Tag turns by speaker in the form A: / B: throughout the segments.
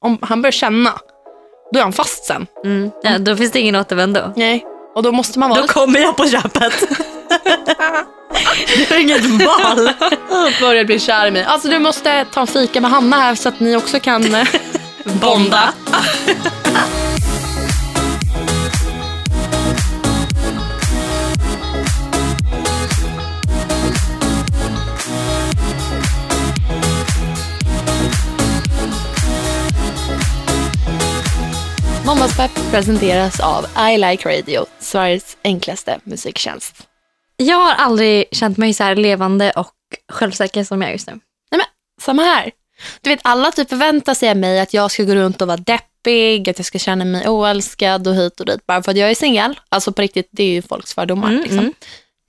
A: om han börjar känna, då är han fast sen.
B: Mm. Ja, då finns det ingen återvändo.
A: Nej. Och då måste man vara
B: Då kommer jag på köpet. du har inget val.
A: börjar bli kär i mig. Alltså du måste ta en fika med Hanna här så att ni också kan eh, Måndagspepp presenteras av I Like Radio, Sveriges enklaste musiktjänst.
B: Jag har aldrig känt mig så här levande och självsäker som jag är just nu.
A: Nej men, samma här. Du vet, alla typ förväntar sig av mig att jag ska gå runt och vara deppig, att jag ska känna mig oälskad och hit och dit bara för att jag är singel. Alltså på riktigt, det är ju folks fördomar.
B: Mm,
A: liksom.
B: mm.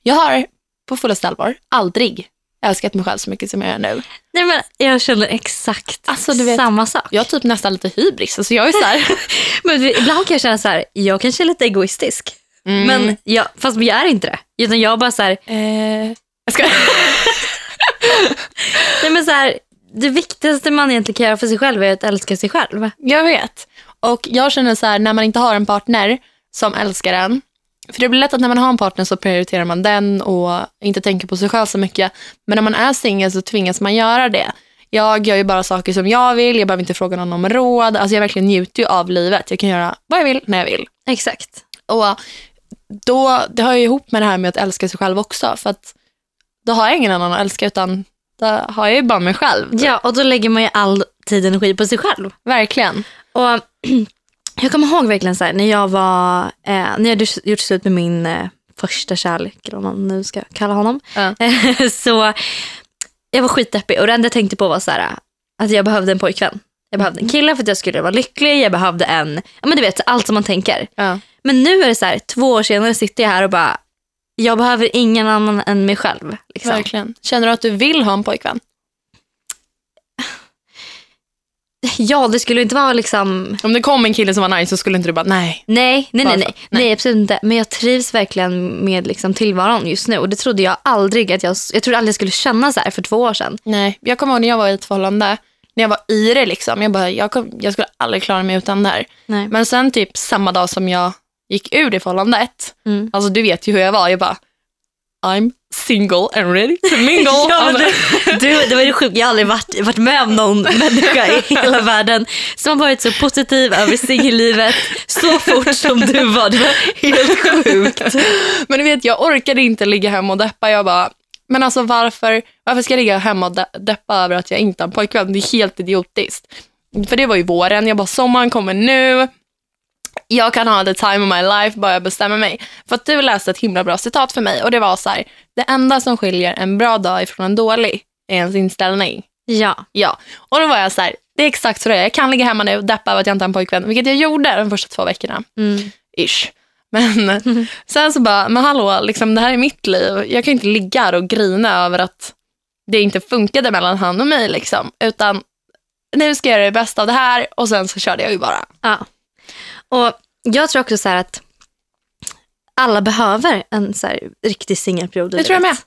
A: Jag har på fullaste allvar aldrig älskat mig själv så mycket som jag gör nu.
B: Nej, men jag känner exakt
A: Alltså, vet-
B: samma sak.
A: Jag har typ nästan lite hybris. Alltså jag är så här,
B: Men ibland kan jag känna så här, jag kanske är lite egoistisk.
A: Mm.
B: Men jag, fast jag är inte det. Utan jag bara så här,
A: eh, jag ska...
B: nej men så här, det viktigaste man egentligen kan göra för sig själv är att älska sig själv.
A: Jag vet. Och jag känner så här, när man inte har en partner som älskar en, för det blir lätt att när man har en partner så prioriterar man den och inte tänker på sig själv så mycket. Men när man är singel så tvingas man göra det. Jag gör ju bara saker som jag vill, jag behöver inte fråga någon om råd. Alltså jag verkligen njuter ju av livet. Jag kan göra vad jag vill, när jag vill.
B: Exakt.
A: Och då, det hör ju ihop med det här med att älska sig själv också. För att då har jag ingen annan att älska utan då har jag ju bara mig själv.
B: Ja, och då lägger man ju all tid och energi på sig själv.
A: Verkligen.
B: Och jag kommer ihåg verkligen så här, när jag var, eh, när jag gjort slut med min eh, första kärlek, eller vad man nu ska kalla honom.
A: Ja.
B: så jag var skitdeppig och det enda jag tänkte på var så här, att jag behövde en pojkvän. Jag behövde en kille för att jag skulle vara lycklig, jag behövde en, ja men du vet allt som man tänker.
A: Ja.
B: Men nu är det så här, två år senare sitter jag här och bara, jag behöver ingen annan än mig själv. Liksom.
A: Verkligen. Känner du att du vill ha en pojkvän?
B: Ja, det skulle inte vara liksom
A: Om det kom en kille som var nice så skulle inte du bara nej.
B: Nej, nej, nej, nej, nej. absolut inte. Men jag trivs verkligen med liksom tillvaron just nu. Och det trodde jag aldrig att jag, jag trodde aldrig jag skulle känna så här för två år sedan.
A: Nej, jag kommer ihåg när jag var i ett förhållande, när jag var i det liksom. Jag, bara, jag, kom, jag skulle aldrig klara mig utan det här.
B: Nej.
A: Men sen typ samma dag som jag gick ur det förhållandet,
B: Mm.
A: alltså du vet ju hur jag var, jag bara I'm single and ready to mingle.
B: Ja, du, du, det var ju sjukt. Jag har aldrig varit, varit med om någon människa i hela världen som har varit så positiv över singellivet så fort som du var. Det var helt sjukt.
A: Men du vet, jag orkade inte ligga hemma och deppa. Jag bara, men alltså varför, varför ska jag ligga hemma och de- deppa över att jag inte har en pojkvän? Det är helt idiotiskt. För det var ju våren, jag bara, sommaren kommer nu. Jag kan ha the time of my life, bara jag bestämmer mig. För att du läste ett himla bra citat för mig och det var så här, det enda som skiljer en bra dag ifrån en dålig är ens inställning.
B: Ja.
A: Ja, och då var jag så här, det är exakt så det är. Jag kan ligga hemma nu och deppa över att jag inte har en pojkvän, vilket jag gjorde de första två veckorna
B: Mm.
A: ish. Men sen så bara, men hallå, liksom, det här är mitt liv. Jag kan inte ligga här och grina över att det inte funkade mellan han och mig. Liksom. Utan nu ska jag göra det bästa av det här och sen så körde jag ju bara.
B: ja. Och jag tror också så att alla behöver en så riktig singelperiod.
A: Det tror jag med.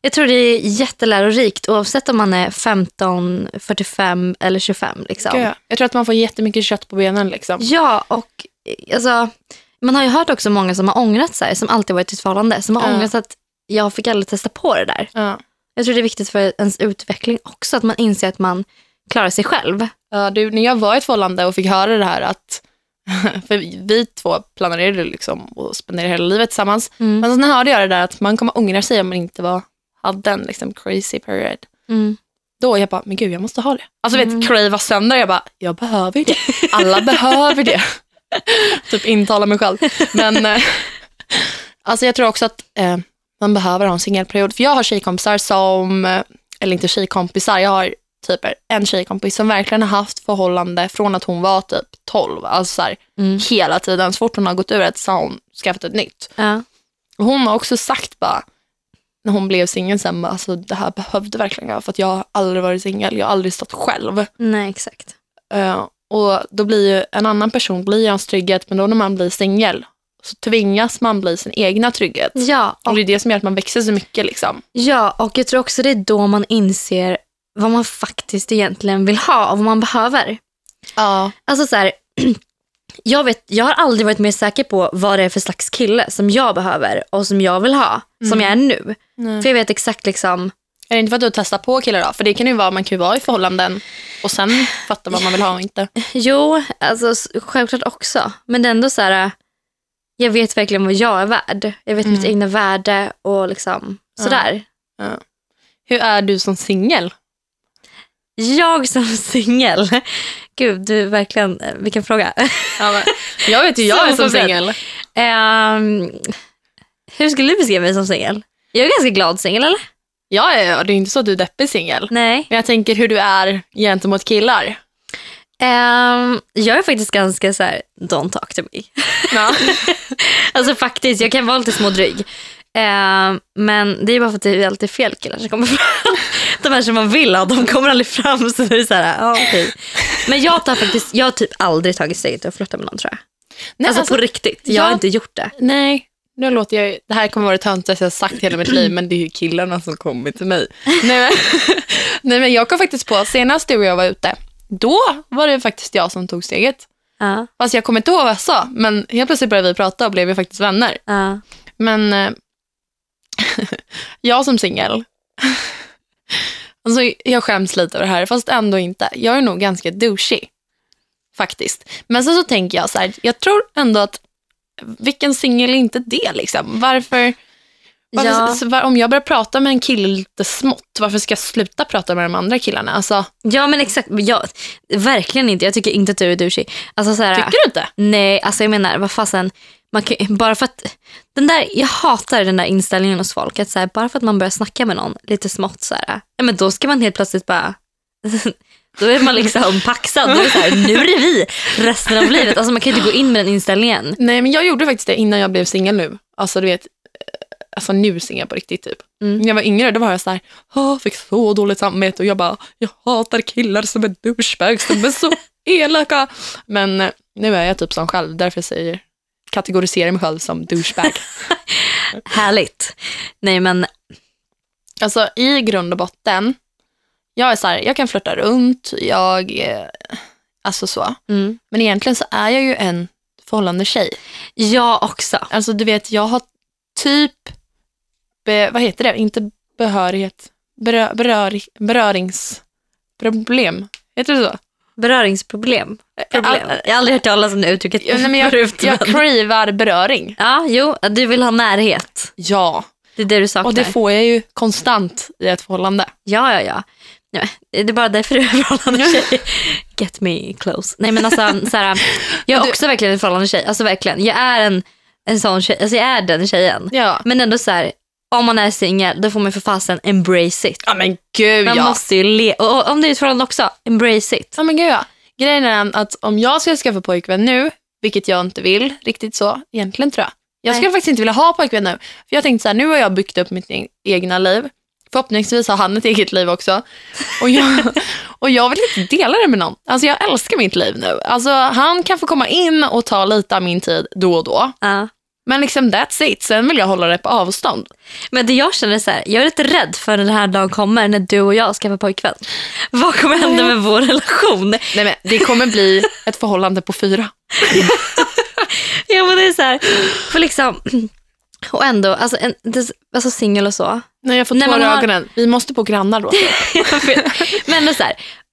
B: Jag tror det är jättelärorikt oavsett om man är 15, 45 eller 25. Liksom.
A: Jag tror att man får jättemycket kött på benen. Liksom.
B: Ja, och eh, alltså, man har ju hört också många som har ångrat sig, som alltid varit i ett förhållande, som har
A: Ja.
B: ångrat att jag fick aldrig testa på det där.
A: Ja.
B: Jag tror det är viktigt för ens utveckling också, att man inser att man klarar sig själv.
A: Ja, du, när jag var i ett förhållande och fick höra det här att för vi, två planerade liksom att spendera hela livet tillsammans.
B: Mm.
A: Men sen hörde jag det där att man kommer ångra sig om man inte var, hade en liksom, crazy period.
B: Mm.
A: Då jag bara, men gud jag måste ha det. Alltså
B: Mm.
A: vet, crava sönder, jag bara, jag behöver ju det. Alla behöver det. typ intala mig själv. Men eh, alltså jag tror också att eh, man behöver ha en singelperiod. För jag har tjejkompisar som, eh, eller inte tjejkompisar, jag har typ en tjejkompis som verkligen har haft förhållande från att hon var typ 12. Alltså så här,
B: Mm.
A: hela tiden. Så fort hon har gått ur ett så har hon skaffat ett nytt.
B: Ja.
A: Och hon har också sagt bara, när hon blev singel sen, alltså det här behövde verkligen jag, för att jag har aldrig varit singel, jag har aldrig stått själv.
B: Nej, exakt.
A: Eh, och då blir ju en annan person blir hans trygghet, men då när man blir singel så tvingas man bli sin egna trygghet.
B: Ja,
A: Och
B: och,
A: det är det som gör att man växer så mycket. Liksom.
B: ja, och jag tror också det är då man inser vad man faktiskt egentligen vill ha och vad man behöver.
A: Ja.
B: Alltså så här, jag, vet, jag har aldrig varit mer säker på vad det är för slags kille som jag behöver och som jag vill ha, som jag är nu.
A: Nej.
B: För jag vet exakt liksom,
A: Är det inte för att du testar på killar då? För det kan ju vara, man kan ju vara i förhållanden och sen fatta vad man vill ha och inte.
B: jo, alltså självklart också. Men det är ändå så här, jag vet verkligen vad jag är värd. Jag vet mitt
A: Mm.
B: egna värde och liksom sådär.
A: Hur är du som singel?
B: Jag som singel, gud du verkligen, eh, vilken fråga.
A: Ja, men, jag vet ju jag är som singel.
B: Ehm, hur skulle du beskriva mig som singel? Jag är ganska glad singel eller?
A: Ja, det är inte så att du är deppig singel.
B: Nej.
A: Men jag tänker hur du är gentemot killar.
B: Ehm, jag är faktiskt ganska så här, don't talk to me.
A: Ja.
B: Alltså faktiskt, jag kan vara lite smådryg. Ehm, men det är bara för att det är alltid fel killar som kommer fram. De här som man vill ha, de kommer aldrig fram. Så det är så här, ja, okej. Men jag, tar faktiskt, jag har typ aldrig tagit steget att flytta med någon tror jag.
A: Nej,
B: alltså,
A: alltså,
B: på riktigt, jag
A: ja.
B: har inte gjort det.
A: nej, nu låter jag det här kommer vara det töntigaste jag har sagt hela mitt liv, men det är ju killarna som kommer till mig. Nej, men, nej, men jag kom faktiskt på, senast du och jag var ute, då var det faktiskt jag som tog steget.
B: Ja,
A: Fast jag kommer inte ihåg vad jag sa, men helt plötsligt började vi prata och blev ju faktiskt vänner.
B: ja.
A: Men eh, jag som singel, alltså jag skäms lite över det här, fast ändå inte. Jag är nog ganska douchey, faktiskt. Men sen så tänker jag så här, jag tror ändå att vilken singel är inte det liksom? Varför, varför
B: Ja.
A: så, var, om jag börjar prata med en kille lite smått, varför ska jag sluta prata med de andra killarna? Alltså,
B: ja men exakt, jag, verkligen inte. Jag tycker inte att du är douchey. Alltså, så här,
A: tycker du inte?
B: Nej, alltså jag menar, vad fasen. Man kan, bara för att, den där, jag hatar den där inställningen hos folk. Att så här, bara för att man börjar snacka med någon lite smått, så här, ja, men då ska man helt plötsligt bara... Då är man liksom paxad. Då är det så här, nu är det vi resten av livet. Alltså man kan inte gå in med den inställningen.
A: Nej, men jag gjorde faktiskt det innan jag blev singel nu. Alltså du vet, eh, alltså nu singel på riktigt typ.
B: Mm.
A: När jag var yngre då var jag så här, "Åh, fick så dåligt samvete och jag bara, jag hatar killar som är douchebags, de är så elaka. Men eh, nu är jag typ som själv, därför säger kategoriserar mig själv som douchebag.
B: Härligt. Nej men,
A: alltså i grund och botten, jag är så här, jag kan flirta runt, jag, eh, alltså så.
B: mm.
A: Men egentligen så är jag ju en förhållande tjej.
B: jag också.
A: Alltså du vet, jag har typ, be, vad heter det, inte behörighet, berö, berör, beröringsproblem. Heter det så?
B: Beröringsproblem. Problem.
A: Ja,
B: Jag har aldrig hört talas om det uttrycket
A: Ja, nej, men jag,
B: förut.
A: jag
B: men-
A: cravar beröring.
B: Ja, jo, du vill ha närhet.
A: Ja,
B: Det är det du saknar.
A: och det får jag ju konstant i ett förhållande.
B: Ja, ja, ja. ja det är bara därför du är förhållande tjej. Get me close. Nej men alltså, så här, jag är
A: Du-
B: också verkligen en förhållande tjej. Alltså verkligen. Jag är en, en sån tjej. Alltså jag är den tjejen.
A: Ja,
B: Men ändå så här, om man är singel, då får man för fasen embrace it.
A: ja men gud
B: Man
A: ja.
B: måste ju le. Och och om det är ett förhållande också, embrace it.
A: Ja men gud ja. Grejen är att om jag ska skaffa pojkvän nu, vilket jag inte vill riktigt så, egentligen tror jag. Jag skulle
B: Nej.
A: faktiskt inte vilja ha pojkvän nu. För jag tänkte så här, nu har jag byggt upp mitt e- egna liv. Förhoppningsvis har han ett eget liv också. Och jag, och jag vill inte dela det med någon. Alltså jag älskar mitt liv nu. Alltså han kan få komma in och ta lite av min tid då och då.
B: Ja.
A: Men liksom that's it. Sen vill jag hålla det på avstånd.
B: Men det jag känner är så här, jag är lite rädd för när den här dagen kommer när du och jag skaffar pojkvän. Vad kommer hända med vår relation?
A: Nej men det kommer bli ett förhållande på fyra.
B: Ja men det är så här, för liksom, och ändå, alltså, en, alltså singel och så.
A: När jag får tårar i
B: har-
A: ögonen. Vi måste på grannar då.
B: men så här,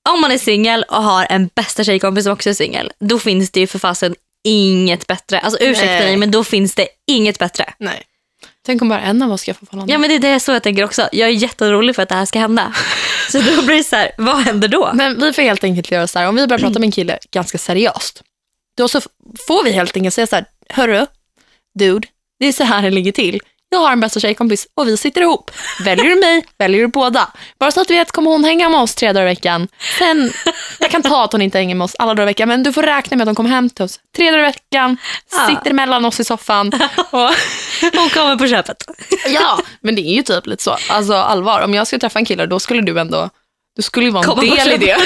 B: om man är singel och har en bästa tjejkompis som också är singel, då finns det ju för fasen inget bättre. Alltså ursäkta
A: Nej.
B: mig, men då finns det inget bättre.
A: Nej. Tänk om bara en av oss ska få förhållande.
B: Ja men det är det så jag tänker också. Jag är jätterolig för att det här ska hända. Så då blir det så här, vad händer då?
A: Men vi får helt enkelt göra så här, om vi börjar prata med en kille ganska seriöst, då så får vi helt enkelt säga så här, hörru, dude, det är så här det ligger till. Jag har en bästa tjejkompis och vi sitter ihop. Väljer du mig, väljer du båda. Bara så att du vet, kommer hon hänga med oss tre dagar i veckan. Sen, jag kan ta att hon inte hänger med oss alla dagar i veckan, men du får räkna med att hon kommer hem till oss tre dagar i veckan,
B: Ja.
A: sitter mellan oss i soffan. Och,
B: Hon kommer på köpet.
A: ja, men det är ju typ lite så. Alltså allvar, om jag skulle träffa en kille, då skulle du ändå, du skulle ju vara en
B: Komma
A: del i det.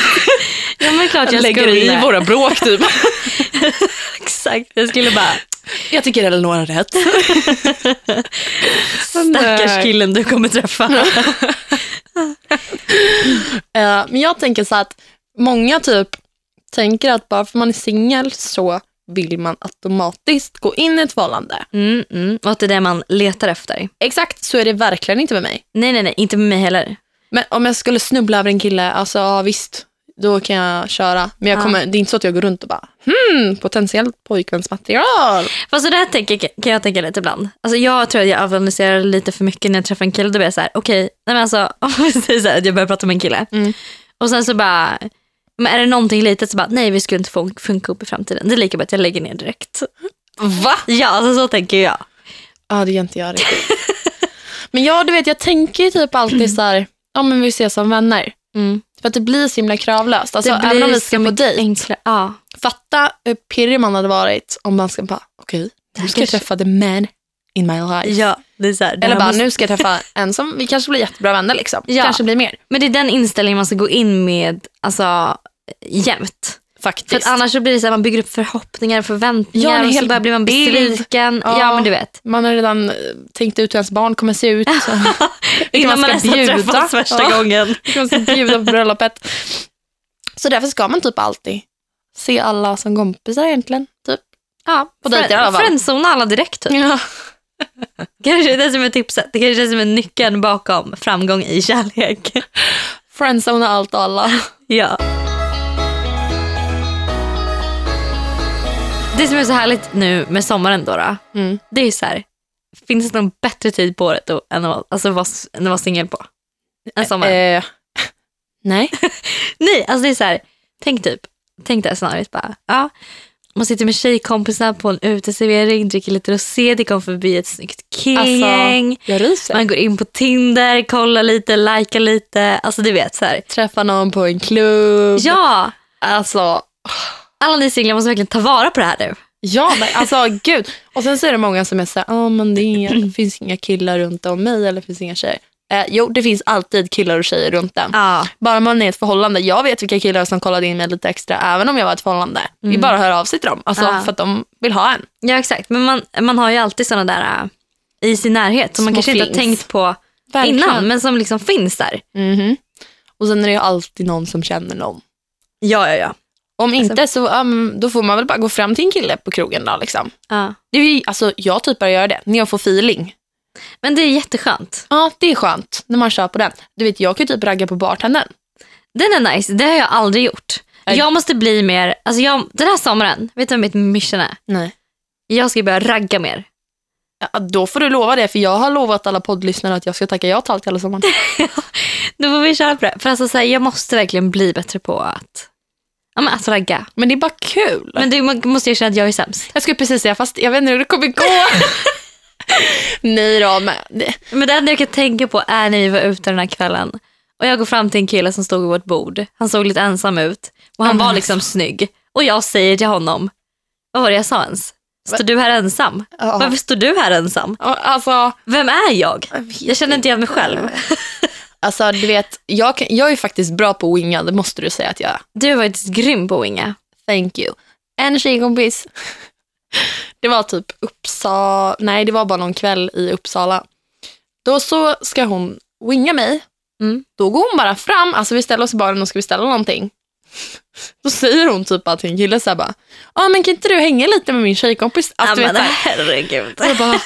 B: Ja men klart jag
A: lägger
B: skulle.
A: i våra bråk typ.
B: Exakt, jag skulle bara,
A: Jag tycker Elinor har rätt.
B: stackars killen du kommer träffa.
A: Eh, men jag tänker så att många typ tänker att bara för man är singel så vill man automatiskt gå in i ett förhållande.
B: Mm, mm. Och att det är det man letar efter.
A: Exakt så är det verkligen inte med mig.
B: Nej, nej, nej. Inte med mig heller.
A: Men om jag skulle snubbla över en kille, alltså ja, visst, då kan jag köra. Men jag
B: Ja.
A: kommer, det är inte så att jag går runt och bara, hmm, potentiellt pojkvänsmaterial.
B: Fast så där tänker, kan jag tänka lite ibland. Alltså jag tror att jag analyserar lite för mycket när jag träffar en kille. Då blir jag så här, okej, men alltså, om vi säger så här, att jag börjar prata med en kille.
A: Mm.
B: Och sen så bara, men är det någonting litet så bara, nej vi skulle inte få funka upp i framtiden. Det är lika bra att jag lägger ner direkt.
A: Va?
B: Ja, alltså så tänker jag.
A: Ja, det gör inte jag riktigt. men ja, du vet, jag tänker typ alltid så här, ja men vi ses som vänner.
B: Mm.
A: För att det blir så himla kravlöst. Alltså,
B: det
A: även om vi ska på dejt.
B: enklare. Ja.
A: Fatta hur pirrig man hade varit om man ska bara, okej, nu ska jag träffa the man in my life.
B: ja, det är så här, det
A: Eller bara,
B: måste-
A: nu ska jag träffa en som vi kanske blir jättebra vänner. Liksom.
B: Ja.
A: Kanske blir mer.
B: Men det är den inställningen man ska gå in med alltså, jämt. För
A: Faktiskt.
B: att annars så blir det så här, man bygger upp förhoppningar och förväntningar
A: Ja,
B: och så bara blir man besviken.
A: Ja.
B: Ja. men du vet.
A: Man har redan eh, tänkt ut hur ens barn kommer se ut. Så.
B: Innan man
A: ska
B: har
A: bjuda.
B: träffats första
A: Ja.
B: gången.
A: Man ska bjuda på bröllopet. Så därför ska man typ alltid se alla som kompisar egentligen. Typ.
B: Ja,
A: På dejter i alla fall.
B: Friendzona alla direkt typ.
A: Ja.
B: Kanske det som är tipset. Det kanske är som är nyckeln bakom framgång i kärlek.
A: Friendzona allt och alla.
B: ja. Det som är så härligt nu med sommaren då, då
A: Mm.
B: det är så här. Finns det någon bättre tid på året då, än att, alltså, vara, än att vara singel på? Än sommaren?
A: Eh, nej.
B: Nej, alltså det är så här. Tänk typ, tänk det här scenariot bara. Ja, man sitter med tjejkompisar på en uteservering, dricker lite rosé, det kommer förbi ett snyggt killgäng.
A: Alltså.
B: Man går in på Tinder, kollar lite, likar lite. Alltså du vet så här.
A: Träffa någon på en klubb.
B: Ja,
A: Alltså,
B: alla ni singlar måste verkligen ta vara på det här nu.
A: ja men alltså gud. Och sen så är det många som är så här, ah, men det, inga, det finns inga killar runt om mig eller det finns inga tjejer. Eh, jo, det finns alltid killar och tjejer runt den.
B: Ja.
A: Bara man är i ett förhållande. Jag vet vilka killar som kollade in mig lite extra även om jag var i ett förhållande. Vi bara hör av sig till dem. Alltså,
B: Ja.
A: För att de vill ha en.
B: ja, exakt. Men man, man har ju alltid sådana där äh, i sin närhet som man
A: Små
B: kanske inte har
A: flings.
B: tänkt på
A: Verkligen.
B: innan, men som liksom finns där.
A: Mhm. Och sen är det ju alltid någon som känner någon.
B: Ja, ja, ja.
A: Om inte så um, då får man väl bara gå fram till en kille på krogen. Då, liksom.
B: ja.
A: det är ju, alltså, jag typ börjar göra det när jag får feeling.
B: Men det är jätteskönt.
A: Ja, det är skönt när man kör på den. Du vet, jag kan ju typ ragga på bartendern.
B: Den är nice, det har jag aldrig gjort.
A: Nej.
B: Jag måste bli mer, alltså jag, den här sommaren, vet du vad mitt mission är?
A: Nej.
B: Jag ska börja ragga mer.
A: Ja, då får du lova det, för jag har lovat alla poddlyssnare att jag ska tacka ja till allt hela sommaren.
B: Då får vi köra på det. För alltså, så här, jag måste verkligen bli bättre på att, ja, men att ragga.
A: Men det är bara kul.
B: Men du måste erkänna att jag är sämst.
A: Jag skulle precis säga, fast jag vet inte hur det kommer gå. Nej då, men det,
B: Men det enda jag kan tänka på är när vi var ute den här kvällen. Och jag går fram till en kille som stod vid vårt bord. Han såg lite ensam ut. Och han
A: men
B: var liksom snygg. Och jag säger till honom, vad var det jag sa ens? Står du här ensam?
A: Ja.
B: Varför står du här ensam?
A: alltså,
B: Vem är jag?
A: Jag
B: känner inte igen mig själv.
A: alltså du vet, jag, kan, jag är faktiskt bra på att winga, det måste du säga att jag är.
B: Du har varit grym på att winga.
A: Thank you. En tjejkompis, det var typ Uppsala, nej det var bara någon kväll i Uppsala. Då så ska hon winga mig.
B: Mm.
A: Då går hon bara fram, alltså vi ställer oss i baren och ska beställa någonting. Då säger hon typ bara till en kille så här bara, ja men kan inte du hänga lite med min tjejkompis? Alltså,
B: Ja,
A: vet,
B: men
A: här,
B: herregud.
A: och jag bara,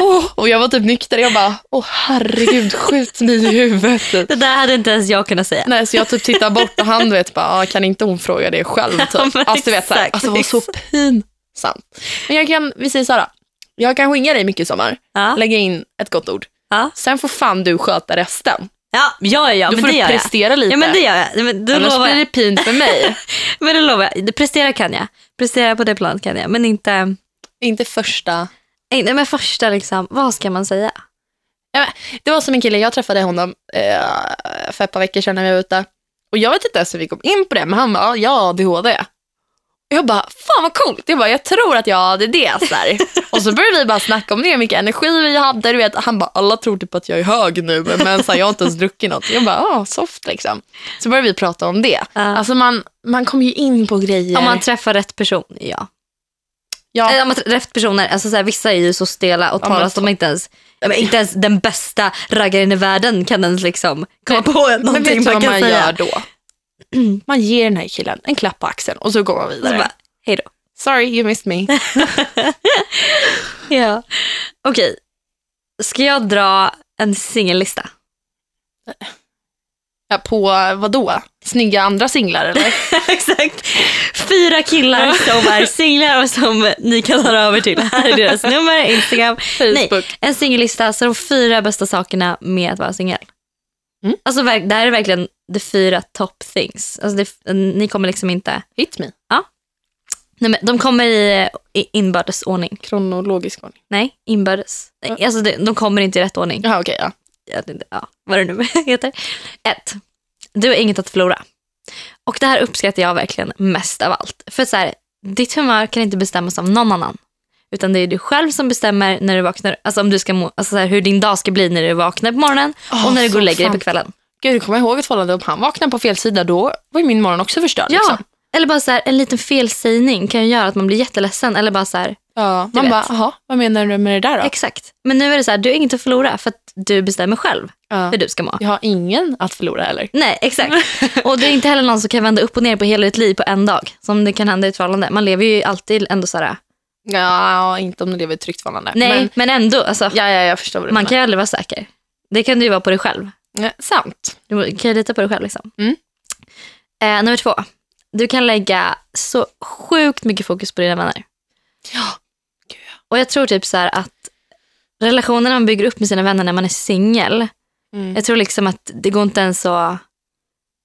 A: åh, och jag var typ nykter, jag bara, åh herregud skjut mig i huvudet.
B: Det där hade inte ens jag kunnat säga.
A: Nej, så jag typ tittar bort och han vet bara, "Ah, kan inte hon fråga det själv? Typ.
B: Ja, men
A: alltså, du vet, så här,
B: exakt,
A: alltså det var så pinsamt. Men jag kan, vi säger så här, jag kan skinga dig mycket i sommar,
B: Ja.
A: lägga in ett gott ord.
B: Ja.
A: Sen får fan du sköta resten.
B: Ja, ja, ja,
A: Då
B: men
A: får
B: det
A: du
B: gör jag.
A: prestera lite.
B: Ja, men det gör jag. Men då
A: Annars
B: lovar
A: blir
B: jag.
A: det pint för mig.
B: Men det lovar jag. Det- Prestera kan jag. Prestera på det planet kan jag. Men inte,
A: inte första.
B: inte med första liksom, vad ska man säga?
A: Det var som en kille, jag träffade honom eh, för ett par veckor sedan när vi var ute. Och jag vet inte ens hur vi kom in på det, men han bara, ja, ADHD. Jag bara, fan vad coolt. Jag bara, jag tror att jag har ADD. Så här. och så började vi bara snacka om det, hur mycket energi vi hade. Du vet, han bara, alla tror typ att jag är hög nu, men så här, jag har inte ens druckit något. Jag bara, ah, soft liksom. Så började vi prata om det.
B: Ja.
A: Alltså man, man kommer ju in på grejer.
B: Om man träffar rätt person, ja.
A: ja,
B: Eller om man träffar rätt personer, alltså så här, vissa är ju så stela och
A: Ja, men
B: talar som inte ens, ja, men inte ens den bästa raggaren i världen kan ens liksom komma på
A: men vet
B: någonting
A: du
B: man
A: vad
B: kan
A: man
B: säga.
A: gör då? Man ger den här killen en klapp på axeln och så går man vidare.
B: bara, hej då.
A: Sorry, you missed me.
B: Ja. Okej, ska jag dra en singellista?
A: Ja, på vad då? Snygga andra singlar eller?
B: Exakt. Fyra killar som är singlar och som ni kan höra över till. Här är deras nummer, Instagram. Nej,
A: Facebook.
B: en singellista, så de fyra bästa sakerna med att vara singel.
A: Mm.
B: Alltså det här är verkligen de fyra top things. Alltså det, ni kommer liksom inte...
A: Hit me.
B: Nej, men de kommer i, i inbördes ordning.
A: Kronologisk ordning.
B: Nej, inbördes.
A: Ja.
B: Alltså det, de kommer inte i rätt ordning.
A: Jaha, okej. ja.
B: Jag vet inte, ja, vad det nu heter. Ett, du har inget att förlora. Och det här uppskattar jag verkligen mest av allt. För så här, ditt humör kan inte bestämmas av någon annan. Utan det är du själv som bestämmer när du vaknar, alltså om du ska må, alltså så här, hur din dag ska bli när du vaknar på morgonen
A: Åh,
B: och när du går och lägger dig på kvällen.
A: Gud, jag kommer ihåg ett förhållande. Om han vaknade på fel sida, då var ju min morgon också förstörd.
B: Ja,
A: Liksom.
B: eller bara så här, en liten felsägning kan ju göra att man blir jätteledsen. Eller bara så här,
A: ja. Man
B: vet.
A: bara, jaha, vad menar du med det där då?
B: exakt. Men nu är det så här, du har inget att förlora för att du bestämmer själv
A: Ja.
B: hur du ska må.
A: Jag har ingen att förlora heller.
B: Nej, exakt. Och det är inte heller någon som kan vända upp och ner på hela ditt liv på en dag. Som det kan hända i ett förhållande. Man lever ju alltid ändå så här.
A: Ja, inte om du lever i ett tryggt förhållande.
B: Nej, men,
A: Men,
B: ändå. Alltså,
A: ja, ja, jag förstår
B: man
A: menar.
B: kan ju aldrig vara säker. Det kan du ju vara på dig själv.
A: Ja, sant.
B: Du kan ju lita på dig själv. Liksom.
A: Mm.
B: Eh, nummer två. Du kan lägga så sjukt mycket fokus på dina vänner.
A: Ja. Gud.
B: Och jag tror typ så här att relationerna man bygger upp med sina vänner när man är singel.
A: Mm.
B: Jag tror liksom att det går inte ens att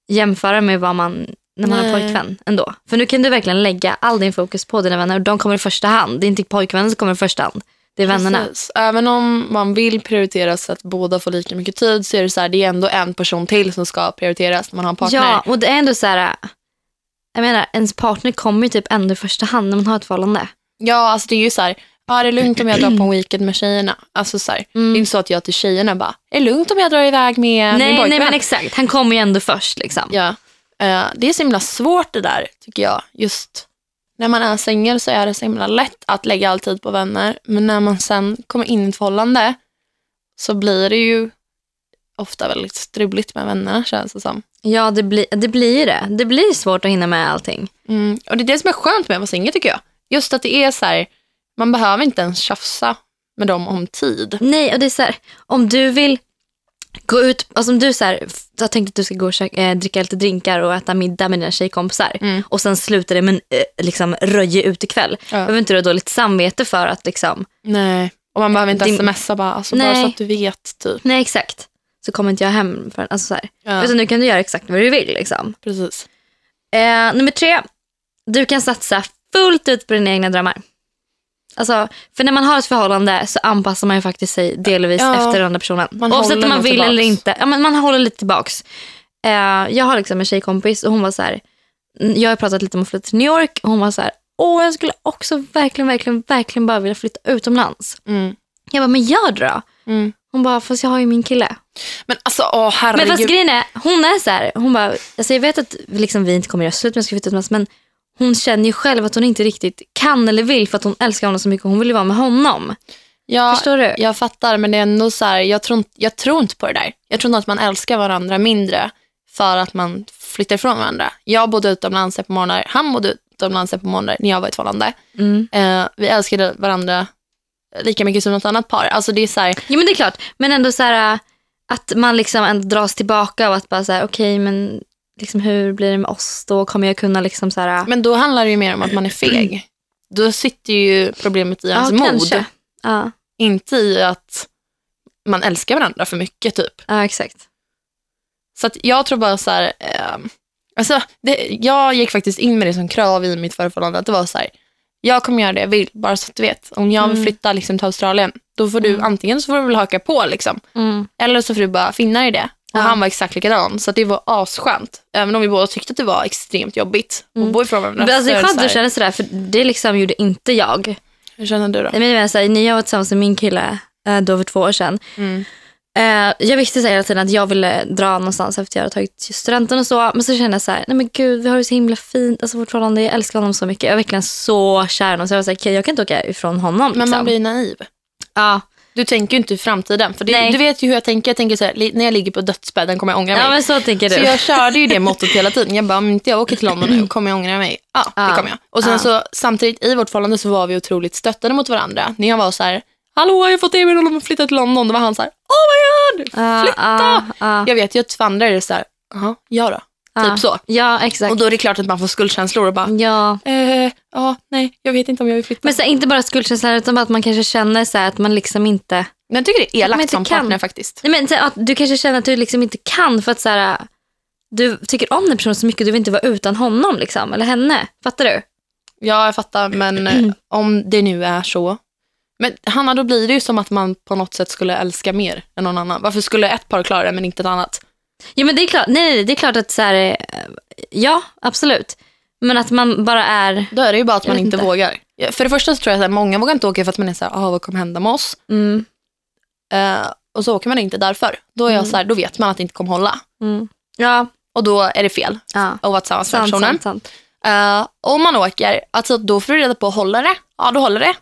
B: jämföra med vad man när man har
A: Nej.
B: pojkvän ändå. För nu kan du verkligen lägga all din fokus på dina vänner och de kommer i första hand. Det är inte pojkvännen som kommer i första hand. Det är vännerna.
A: Precis. Även om man vill prioritera så att båda får lika mycket tid så är det så här, det är ändå en person till som ska prioriteras när man har en partner.
B: Ja, och det är ändå så här. Jag menar, ens partner kommer ju typ ändå i första hand när man har ett förhållande.
A: Ja, alltså det är ju så här, ja, det är lugnt om jag drar på en weekend med tjejerna. Alltså så här, Det är inte så att jag till tjejerna bara, är det lugnt om jag drar iväg med min
B: nej,
A: pojkvän?
B: nej, men exakt. Han kommer ju ändå först liksom.
A: Ja. Eh, det är så himla svårt det där, tycker jag. Just när man är singel så är det så himla lätt att lägga all tid på vänner. Men när man sen kommer in i ett förhållande så blir det ju ofta väldigt struligt med vännerna, känns det som.
B: Ja, det blir, det blir det. Det blir svårt att hinna med allting.
A: Mm. Och det är det som är skönt med att vara singel, tycker jag. Just att det är så här, man behöver inte ens tjafsa med dem om tid.
B: Nej, och det är så här, om du vill gå ut, alltså om du så här, f- har tänkt att du ska gå och käka, eh, dricka lite drinkar och äta middag med dina tjejkompisar
A: Mm.
B: och sen slutar det med en eh, liksom, röje utekväll.
A: Ja.
B: Behöver inte du ha dåligt samvete för att liksom,
A: Nej. Och man behöver inte
B: Din-
A: smsa bara, alltså bara så att du vet, typ.
B: nej exakt, så kommer inte jag hem. För, alltså, så här.
A: Ja,
B: Utan nu kan du göra exakt vad du vill. Liksom.
A: precis.
B: Eh, nummer tre, du kan satsa fullt ut på dina egna drömmar. Alltså, för när man har ett förhållande så anpassar man ju faktiskt sig delvis
A: Ja,
B: efter den andra personen.
A: man
B: Oavsett om man vill
A: tillbaks.
B: eller inte. Ja, men man håller lite tillbaks. Eh, jag har liksom en tjejkompis och hon var så här, jag har pratat lite om att flytta till New York och hon var så här, åh jag skulle också verkligen, verkligen, verkligen bara vilja flytta utomlands.
A: Mm.
B: Jag bara, men gör det då.
A: Mm.
B: Hon bara, fast jag har ju min kille.
A: Men alltså, åh herregud.
B: Men fast grejen är, hon är så här, hon bara, alltså jag vet att liksom vi inte kommer göra slut med jag ska flytta utomlands, men hon känner ju själv att hon inte riktigt kan eller vill för att hon älskar honom så mycket och hon vill ju vara med honom.
A: Ja,
B: Förstår du?
A: Jag fattar, men det är ändå så här, jag tror, inte- jag tror inte på det där. Jag tror inte att man älskar varandra mindre för att man flyttar ifrån varandra. Jag bodde utomlands ett par månader, han bodde utomlands ett par månader när jag var i ett.
B: Mm.
A: Eh, vi älskade varandra lika mycket som något annat par. Alltså det är så här,
B: Jo men det är klart, men ändå så här äh, att man liksom ändå dras tillbaka och att bara så här, okej men liksom hur blir det med oss då? Kommer jag kunna liksom så här,
A: men då handlar det ju mer om att man är feg. Då sitter ju problemet i ens mod,
B: kanske. Ja,
A: inte i att man älskar varandra för mycket typ.
B: ja exakt.
A: Så att jag tror bara så här, eh, alltså, det, jag gick faktiskt in med det som krav i mitt förra förhållande. Att det var så här, jag kommer göra det jag vill, bara så att du vet. Om jag vill
B: Mm.
A: flytta liksom, till Australien, då får du
B: Mm.
A: antingen så får du väl haka på, liksom,
B: Mm.
A: eller så får du bara finna dig i det. Och han var exakt likadan, så att det var asskönt. Även om vi båda tyckte att det var extremt jobbigt
B: Mm.
A: att bo ifrån varandra.
B: Men alltså, det är skönt att känna sådär för det liksom gjorde inte jag.
A: Hur känner du då?
B: Jag menar, så här, när jag var tillsammans med min kille eh, då för två år sedan.
A: Mm.
B: Eh, jag visste så hela tiden att jag ville dra någonstans efter jag hade tagit studenten och så. Men så kände jag så här, nej men gud vi har det så himla fint. Alltså vårt förhållande, jag älskar honom så mycket. Jag är verkligen så kär i honom. Så jag var så här, okej jag kan inte åka ifrån honom.
A: Men
B: Liksom.
A: man blir naiv.
B: Ja,
A: Du tänker ju inte i framtiden. För det, du vet ju hur jag tänker. Jag tänker så här, li- när jag ligger på dödsbädden kommer jag ångra mig.
B: Ja men så tänker du.
A: Så jag körde ju det mottot hela tiden. Jag bara, om inte jag åker till London nu, kommer jag ångra mig? Ja, det kommer jag. Och sen
B: Ja.
A: så samtidigt i vårt förhållande så var vi otroligt stöttande mot varandra. När jag var så här, hallå jag har fått erbjudande om att flytta till London. Då var han så här, oh my god, flytta!
B: ja, ja,
A: Jag vet ju att för andra är det så här, jaha, ja då.
B: Ja.
A: Typ så.
B: Ja exakt.
A: Och då är det klart att man får skuldkänslor och bara,
B: ja.
A: eh, ja, nej, jag vet inte om jag vill flytta.
B: Men så, inte bara skuldkänslan utan bara att man kanske känner så här, att man liksom inte...
A: Men jag tycker det är elakt som
B: kan.
A: partner faktiskt.
B: Nej, men så att du kanske känner att du liksom inte kan för att så här, du tycker om den personen så mycket du vill inte vara utan honom liksom, eller henne. Fattar du?
A: Ja, jag fattar, men eh, om det nu är så. Men Hanna, då blir det ju som att man på något sätt skulle älska mer än någon annan. Varför skulle ett par klara det men inte ett annat?
B: Ja men det är klart, nej, nej, det är klart att så här, eh, ja absolut. Men att man bara är,
A: Då är det ju bara att
B: Jag
A: man inte
B: inte.
A: vågar. För det första så tror jag att många vågar inte åka för att man är så här, ah, vad kommer hända med oss?
B: mm,
A: Eh, och så åker man inte därför. Då, är jag
B: Mm.
A: så här, då vet man att det inte kommer hålla.
B: mm. ja,
A: Och då är det fel
B: ja.
A: att vara tillsammans med personen.
B: sant, sant.
A: Eh, om man åker, alltså, då får du reda på, håller det? Ja, då håller det.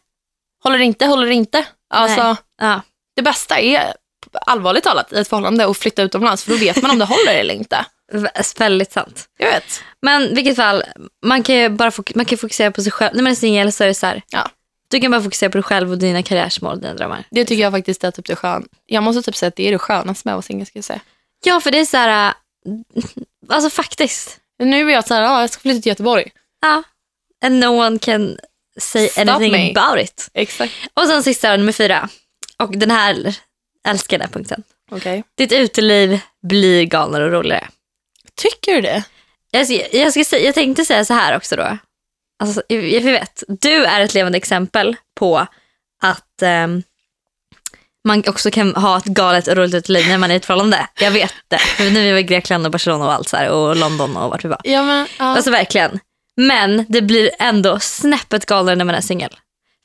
A: Håller det inte, håller det inte. Alltså.
B: Ja.
A: det bästa är allvarligt talat i ett förhållande att flytta utomlands för då vet man om det håller eller inte.
B: Vä- Väldigt sant.
A: Jag vet.
B: Men i vilket fall, man kan ju bara fok- man kan fokusera på sig själv. När man är singel så är det så här,
A: Ja.
B: du kan bara fokusera på dig själv och dina karriärsmål, dina drömmar.
A: Det tycker jag faktiskt är typ det skön. Jag måste typ säga att det är det skönaste med att vara singel ska jag säga.
B: Ja, för det är så här, äh, alltså faktiskt.
A: Nu är jag så här, ja, jag ska flytta till Göteborg.
B: Ja. And no one can say
A: Stop
B: anything
A: me.
B: about it.
A: Exakt.
B: Och sen sista, nummer fyra. Och den här älskar den här punkten.
A: Okej.
B: Ditt uteliv blir galnare och roligare.
A: Tycker du det?
B: Jag, ska, jag, ska säga, jag tänkte säga så här också då. Alltså, jag, vet, du är ett levande exempel på att ehm, man också kan ha ett galet och roligt uteliv när man är i ett förhållande. Jag vet det. För nu är vi i Grekland och Barcelona och allt så här, och London och vart vi var.
A: Ja, men, ja.
B: Alltså verkligen. Men det blir ändå snäppet galnare när man är singel.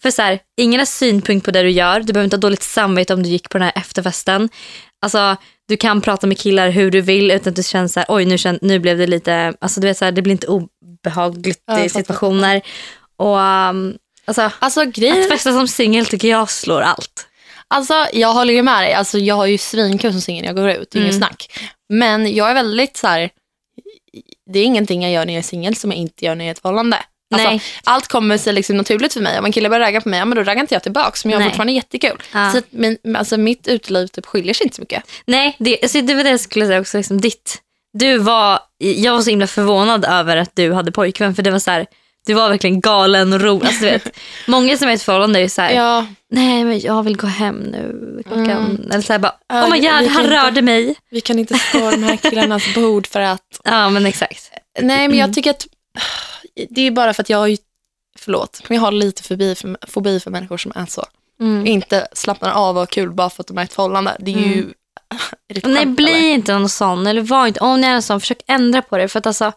B: För så här, ingen har synpunkt på det du gör. Du behöver inte ha dåligt samvete om du gick på den här efterfesten. Alltså, du kan prata med killar hur du vill utan att du känner så här, oj nu, känn, nu blev det lite, alltså du vet så här, det blir inte obehagligt i situationer. Och um, alltså,
A: Alltså
B: att
A: grejen,
B: festa som singel tycker jag slår allt.
A: alltså jag håller ju med dig. Alltså jag har ju svinkul som singel när jag går ut, ingen
B: Mm.
A: snack. Men jag är väldigt så här, det är ingenting jag gör när jag är singel som jag inte gör när jag är i ett förhållande. Alltså. Allt kommer sig liksom naturligt för mig. Om en kille börjar ragga på mig, ja, men då raggar inte jag tillbaks. Men jag har
B: Nej.
A: fortfarande jättekul.
B: Ja.
A: Så att min, alltså, mitt uteliv typ skiljer sig inte så mycket.
B: Nej, det, alltså, det var det jag skulle säga också. Liksom, ditt, du var, jag var så himla förvånad över att du hade pojkvän för det var så här, du var verkligen galen och rolig. Alltså, vet, många som är i ett förhållande är så här,
A: Ja,
B: nej men jag vill gå hem nu. Klockan.
A: Mm.
B: Eller så här, bara,
A: Ja,
B: oh my god, han
A: inte-
B: rörde mig.
A: vi kan inte stå de här killarnas bord för att...
B: Ja men exakt.
A: Nej, men jag tycker att det är bara för att jag har ju, förlåt, men jag har lite fobi för, fobi för människor som är så.
B: Mm.
A: Inte slappnar av och har kul bara för att de är i ett förhållande. Det är ju...
B: Mm.
A: Är det
B: Nej, bli
A: eller?
B: inte någon sån. Eller var inte, om ni är en sån, försök ändra på det. För att alltså, man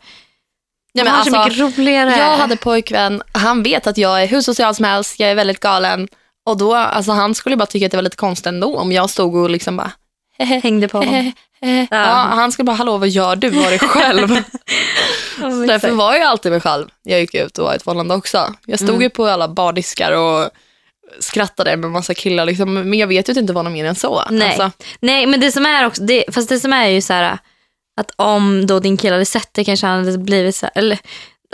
A: men alltså,
B: mycket roligare.
A: Jag hade pojkvän, han vet att jag är hur social som helst, jag är väldigt galen. Och då, alltså han skulle bara tycka att det var lite konstigt ändå om jag stod och liksom bara
B: Hängde på honom. Ja.
A: Ja, han skulle bara, hallå vad gör du, var dig själv.
B: Exakt.
A: därför var jag alltid mig själv. Jag gick ut och var i ett förhållande också. Jag stod
B: Mm.
A: ju på alla bardiskar och skrattade med massa killar, liksom, men jag vet ju inte var något mer än så.
B: Nej.
A: Alltså,
B: Nej, men det som är också, det, fast det som är ju så här att om då din kille hade sett det kanske han hade blivit så här, eller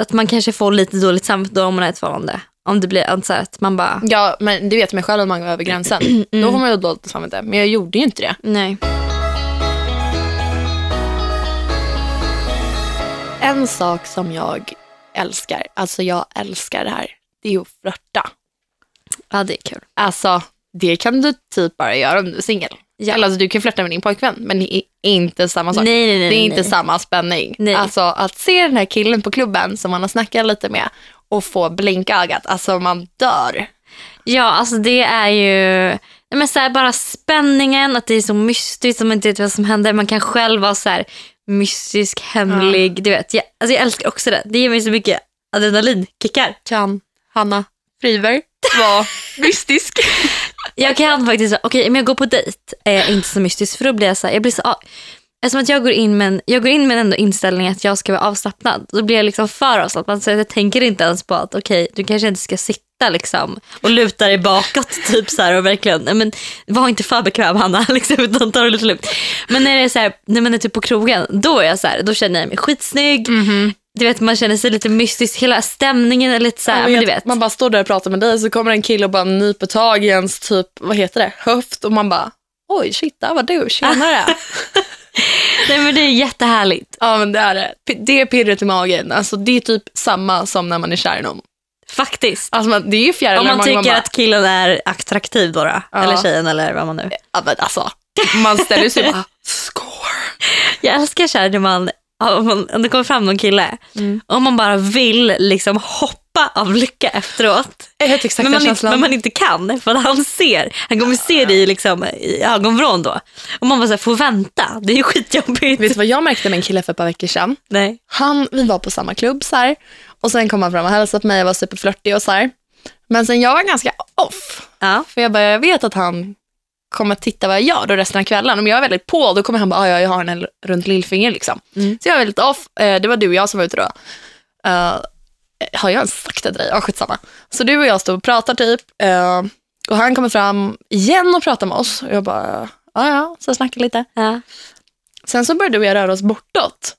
B: att man kanske får lite dåligt samvete då om man är i ett förhållande. Om det blir så här, att man bara,
A: ja, men det vet mig själv att man går över gränsen.
B: Mm.
A: Då får man ju dåligt samvete, men jag gjorde ju inte det.
B: nej.
A: En sak som jag älskar, alltså jag älskar det här, det är att flörta.
B: Ja, det är kul.
A: Alltså, det kan du typ bara göra om du är singel.
B: Ja.
A: Eller alltså, du kan flörta med din pojkvän, men det är inte samma sak.
B: Nej, nej, nej.
A: det är inte samma spänning. Alltså att se den här killen på klubben som man har snackat lite med och få blinkögat, alltså man dör.
B: Ja, alltså det är ju men så här, bara spänningen, att det är så mystiskt, man inte vet vad som händer. Man kan själv vara så här mystisk, hemlig. Du vet, jag, alltså jag älskar också det. Det ger mig så mycket adrenalinkickar.
A: Kan Hanna Friberg vara mystisk?
B: Jag kan faktiskt, okej om jag går på dejt är jag inte så mystisk för då blir jag så här, jag blir så, ah, eftersom att jag går in med en, jag går in med ändå inställning att jag ska vara avslappnad. Då blir jag liksom för avslappnad så jag tänker inte ens på att okej du kanske inte ska sitta liksom och luta dig bakåt typ så här och verkligen, men var inte för bekväm Hanna, liksom, utan ta det lite lugnt. Men när det är så här, när man är typ på krogen, då är jag så här, då känner jag mig skitsnygg. Mhm. Du vet man känner sig lite mystisk, hela stämningen är lite så här, men du
A: vet. Man bara står där och pratar med dig så kommer en kille och bara nyper tag i ens typ, vad heter det, höft och man bara oj shit, där var du, tjenare.
B: Nej men det är jättehärligt.
A: ja men det är det. Det är pirret i magen, alltså det är typ samma som när man är kär i någon.
B: Faktiskt.
A: Alltså man, det är ju fjärilar
B: Om man tycker
A: bara,
B: att killen är attraktiv då, då.
A: Ja.
B: eller tjejen eller vad man nu.
A: ja, men alltså, man ställer sig bara score.
B: Jag älskar här när man, om, man, om det kommer fram någon kille
A: Mm.
B: och man bara vill liksom hoppa av lycka efteråt. Men man, inte, men man inte kan för att han ser, han kommer se i, liksom, i ögonvrån då. Och man bara så här, får vänta, det är ju skitjobbigt.
A: Vet du vad jag märkte med en kille för ett par veckor sedan?
B: Nej.
A: Han, vi var på samma klubb så här, och sen kom han fram och hälsade på mig och var superflörtig och så här. Men sen jag var ganska off.
B: Ja.
A: För jag bara, jag vet att han kommer titta vad jag gör då resten av kvällen. Om jag är väldigt på, då kommer han bara, "Ah, ja, jag har en runt lillfinger liksom.
B: Mm.
A: Så jag var väldigt off. Eh, det var du och jag som var ute då. Eh, har jag ens sagt det till dig? Ja, skitsamma. Så du och jag stod och pratade typ. eh, och han kommer fram igen och pratar med oss. Och jag bara, ja ja, så snackar lite.
B: Ja.
A: Sen så började vi röra oss bortåt.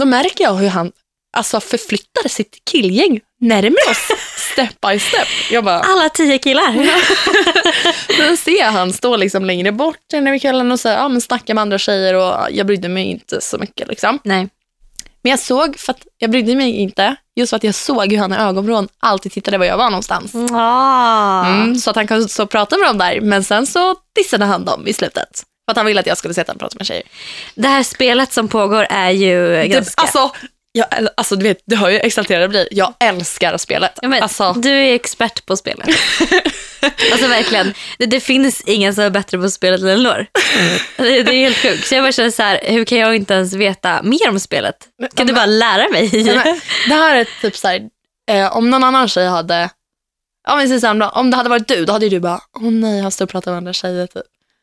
A: Då märker jag hur han alltså, förflyttar sitt killgäng närmare oss, step by step. Jag bara,
B: Alla tio killar.
A: Sen ser han stå liksom längre bort när vi kvällen och så, här, ja, men snacka med andra tjejer och jag brydde mig inte så mycket. Liksom.
B: Nej.
A: Men jag såg, för att jag brydde mig inte, just för att jag såg hur han i ögonvrån alltid tittade var jag var någonstans.
B: Ah.
A: Mm, så att han kunde så prata med dem där, men sen så dissade han dem i slutet. För att han ville att jag skulle sätta och prata med tjejer.
B: Det här spelet som pågår är ju
A: Det,
B: ganska...
A: alltså, jag, alltså, du vet, du hör ju exalterad jag blir. Jag älskar spelet.
B: Ja, men,
A: alltså,
B: Du är expert på spelet. alltså verkligen. Det, det finns ingen som är bättre på spelet än Elinor. Det, det är helt sjukt. Så jag bara känner så här, hur kan jag inte ens veta mer om spelet? Kan du bara lära mig?
A: Men det här är typ så här, eh, om någon annan tjej hade, ja, men så här, om det hade varit du, då hade du bara, åh nej, han står och pratar med andra tjejer. Typ.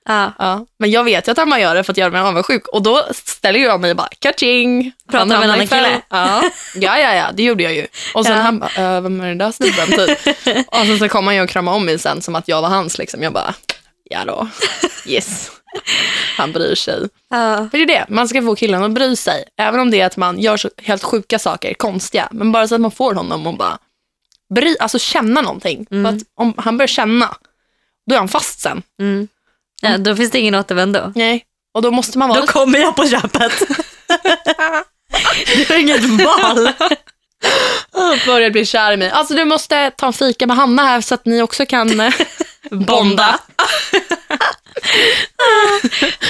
B: Ja.
A: Ja. Men jag vet ju att han gör det för att göra mig avundsjuk och då ställer jag mig och bara, kaching.
B: Pratar med en annan kille?
A: Ja. ja, ja, ja, det gjorde jag ju. Och sen
B: Ja.
A: han bara, äh, vem är den där snubben typ? och sen så kom han ju och kramade om mig sen som att jag var hans liksom. Jag bara, ja då, yes. Han bryr sig.
B: Ja.
A: För det är det, man ska få killen att bry sig. Även om det är att man gör så helt sjuka saker, konstiga. Men bara så att man får honom att bara bry, alltså känna någonting. För att om han börjar känna, då är han fast sen.
B: Mm. Ja, då finns det ingen återvändo.
A: Nej. Och då måste man vara
B: Då kommer jag på köpet. du har inget val.
A: börjar bli kär i mig. Alltså du måste ta en fika med Hanna här så att ni också kan eh, bonda.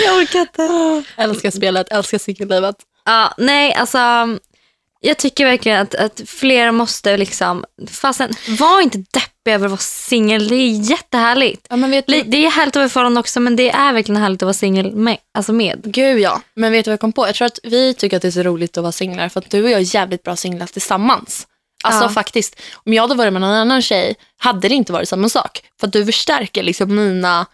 B: Jag orkar inte.
A: Älskar spelet, älskar singellivet.
B: Ja, nej, alltså. Jag tycker verkligen att, att fler måste liksom, fasen, var inte deppig över att vara singel. Det är jättehärligt.
A: Ja, men vet
B: Li- Det är härligt att vara förhållande också men det är verkligen härligt att vara singel med. Alltså med.
A: Gud ja, men vet du vad jag kom på? Jag tror att vi tycker att det är så roligt att vara singlar för att du och jag är jävligt bra singlar tillsammans. Alltså
B: Ja.
A: faktiskt, om jag hade varit med någon annan tjej hade det inte varit samma sak. För att du förstärker liksom mina...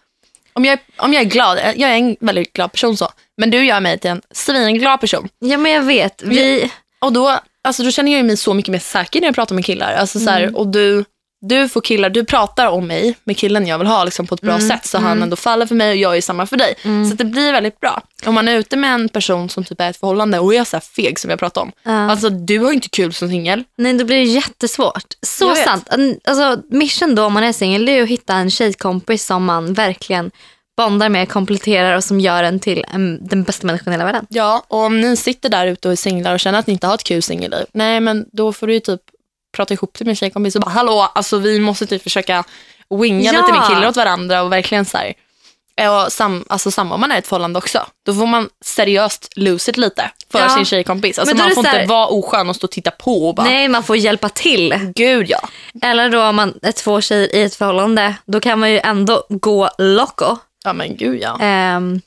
A: Om jag, om jag är glad, jag är en väldigt glad person så, men du gör mig till en svinglad person.
B: Ja men jag vet. Vi,
A: Och då, alltså, då känner jag mig så mycket mer säker när jag pratar med killar. Alltså, så här, Och du, du får killar, du pratar om mig med killen jag vill ha liksom, på ett bra sätt så han ändå faller för mig och jag är samma för dig. Så att det blir väldigt bra. Om man är ute med en person som typ är ett förhållande och är så feg som jag pratade om.
B: Ja.
A: Alltså du har ju inte kul som singel.
B: nej då blir det jättesvårt. Så
A: Jag
B: sant. Alltså, mission då om man är singel är att hitta en tjejkompis som man verkligen bondar med, kompletterar och som gör en till en, den bästa människan i hela världen.
A: Ja, och om ni sitter där ute och är singlar och känner att ni inte har ett kul singelliv, nej men då får du ju typ prata ihop det med tjejkompis och bara hallå, alltså vi måste typ försöka winga
B: Ja.
A: lite med killar åt varandra och verkligen så här. Och sam, alltså samma om man är i ett förhållande också. Då får man seriöst lose it lite för
B: Ja.
A: sin tjejkompis. Alltså man får
B: här-
A: inte vara oskön och stå och titta på och bara,
B: Nej, man får hjälpa till.
A: gud ja.
B: Eller då om man är två tjejer i ett förhållande, då kan man ju ändå gå loco.
A: Ja men gud ja.
B: Ehm,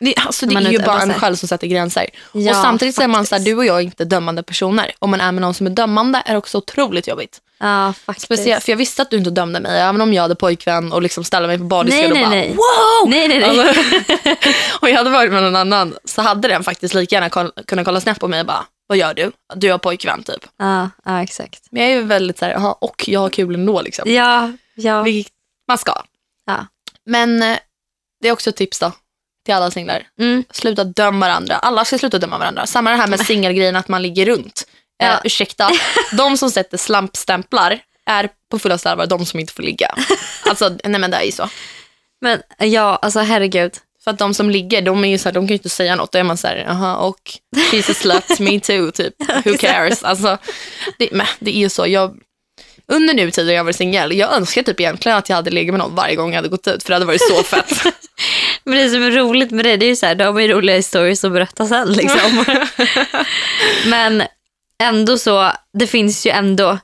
A: Det, alltså, det är ju bara en själv som sätter gränser.
B: Ja,
A: och samtidigt så är man så här, du och jag är inte dömande personer. Om man är med någon som är dömande är det också otroligt jobbigt.
B: ja, faktiskt.
A: Speciellt, för jag visste att du inte dömde mig, även om jag hade pojkvän och liksom ställde mig på bardisken och bara
B: nej.
A: wow!
B: Nej, nej, nej.
A: Alltså, och jag hade varit med någon annan så hade den faktiskt lika gärna koll, kunnat kolla snett på mig och bara vad gör du? Du har pojkvän typ.
B: Ja, ja exakt.
A: Men jag är ju väldigt så här, jaha, och jag har kul ändå liksom.
B: Ja, ja.
A: Vilket man ska.
B: Ja.
A: Men eh, det är också ett tips då till alla singlar.
B: Mm.
A: Sluta döma varandra. Alla ska sluta döma varandra. Samma det här med singelgrejen att man ligger runt.
B: Ja.
A: Eh, ursäkta, de som sätter slampstämplar är på fulla allvar de som inte får ligga. Alltså, nej men det är ju så.
B: Men ja, alltså herregud.
A: För att de som ligger, de, är ju så här, de kan ju inte säga något. Då är man så här, jaha, och she's a slut, me too, typ. Who cares? Alltså, det, men, det är ju så. Jag, under nu tiden jag var singel, jag önskar typ egentligen att jag hade legat med någon varje gång jag hade gått ut, för det hade varit så fett.
B: Men det som är roligt med det, det är ju så här, de har ju roliga historier att berätta sen liksom. Men ändå så, det finns ju ändå,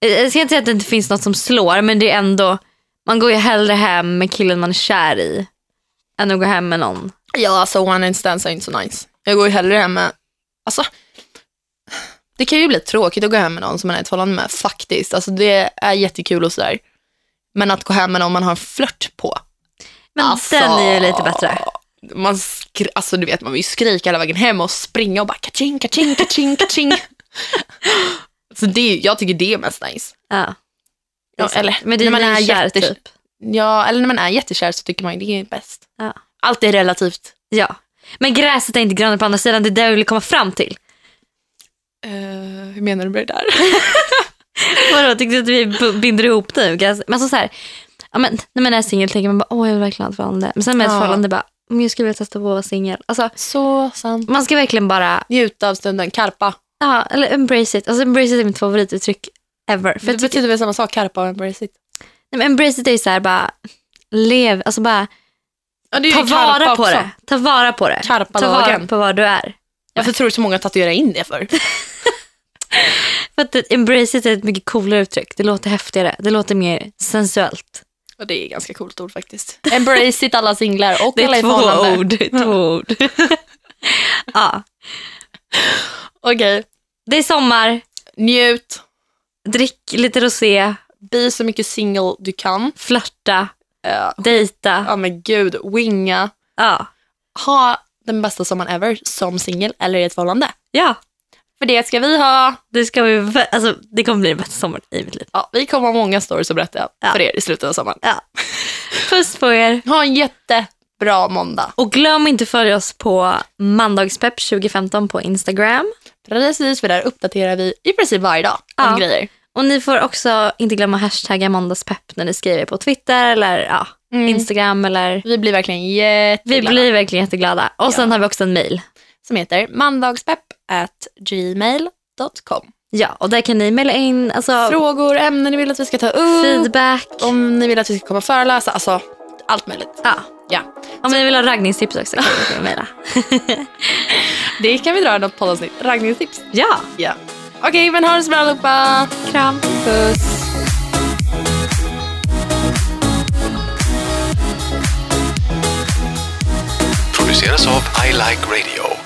B: jag ska inte säga att det inte finns något som slår, men det är ändå, man går ju hellre hem med killen man är kär i än att gå hem med någon.
A: ja, alltså one night stands är inte så nice. Jag går ju hellre hem med, alltså, det kan ju bli tråkigt att gå hem med någon som man är i ett förhållande med, faktiskt. Alltså det är jättekul och sådär. Men att gå hem med någon man har en flört på,
B: Men
A: Alltså,
B: den är ju lite bättre.
A: Man, skri- alltså, du vet, man vill ju skrika hela vägen hem och springa och bara kaching, kaching, kaching, kaching. så det, är- jag tycker det är mest nice.
B: Ja.
A: Ja, eller
B: men det
A: när man
B: är
A: är
B: kär
A: jätte-
B: typ.
A: Ja, eller när man är jättekär så tycker man ju det är bäst.
B: Ja.
A: Allt är relativt.
B: Ja. Men gräset är inte grönare på andra sidan, det är det jag vill komma fram till.
A: Eh, hur menar du med det där?
B: Vadå, tyckte du att vi binder ihop nu? Gräs- Men alltså så här, ja, men, när man är singel tänker man bara, åh jag vill verkligen ha ett förhållande. Men sen med ett
A: Ja.
B: förhållande bara, "Mm, jag skulle vilja testa på att vara singel. Alltså,
A: så sant.
B: man ska verkligen bara,
A: Njuta av stunden, karpa.
B: ja, eller embrace it. Alltså embrace it är mitt favorituttryck ever. För
A: det
B: tycker,
A: betyder väl samma sak, karpa och embrace it.
B: nej, men embrace it är ju så här bara, lev, alltså bara
A: Ja, det
B: ta
A: karpa
B: vara på
A: också.
B: det. Ta vara på det. Ta vara på vad du är.
A: Varför tror du så många tatuerar in det för?
B: För att embrace it är ett mycket coolare uttryck. Det låter häftigare. Det låter mer sensuellt.
A: Och det är ett ganska coolt ord faktiskt. Embrace it alla singlar och
B: Det
A: alla
B: är två
A: förhållande.
B: ord. Det är två ord. ja,
A: Okej,
B: det är sommar.
A: njut.
B: Drick lite rosé.
A: Bli så mycket single du kan.
B: Flörta.
A: Uh,
B: Dejta.
A: ja men gud, winga.
B: Ja.
A: Ha den bästa sommaren ever som singel eller i ett förhållande.
B: ja,
A: För det ska vi ha.
B: det, ska vi, alltså, det kommer bli den bästa sommaren i mitt liv.
A: Ja, vi kommer ha många stories att berätta
B: Ja.
A: för er i slutet av sommaren.
B: Ja. Puss på er.
A: Ha en jättebra måndag.
B: Och glöm inte att följa oss på Mandagspepp 2015 på Instagram.
A: Precis, för där uppdaterar vi i princip varje dag om
B: Ja.
A: grejer.
B: Och ni får också inte glömma hashtagga måndagspepp när ni skriver på Twitter eller ja,
A: Mm.
B: Instagram. Eller...
A: Vi blir verkligen
B: Vi
A: jätteglada.
B: blir verkligen jätteglada. Och sen har vi också en mail.
A: Som heter mandagspepp at gmail.com.
B: Ja, och där kan ni mejla in alltså,
A: Frågor, ämnen ni vill att vi ska ta upp.
B: feedback.
A: Om ni vill att vi ska komma och föreläsa. Alltså, allt möjligt.
B: Ja.
A: Ja.
B: Om ni vill ha raggningstips också kan ni mejla.
A: Det kan vi dra i något poddavsnitt. Raggningstips.
B: Ja,
A: Ja. Okej, men ha det så bra allihopa.
B: kram.
A: Puss.
C: produceras av I Like Radio.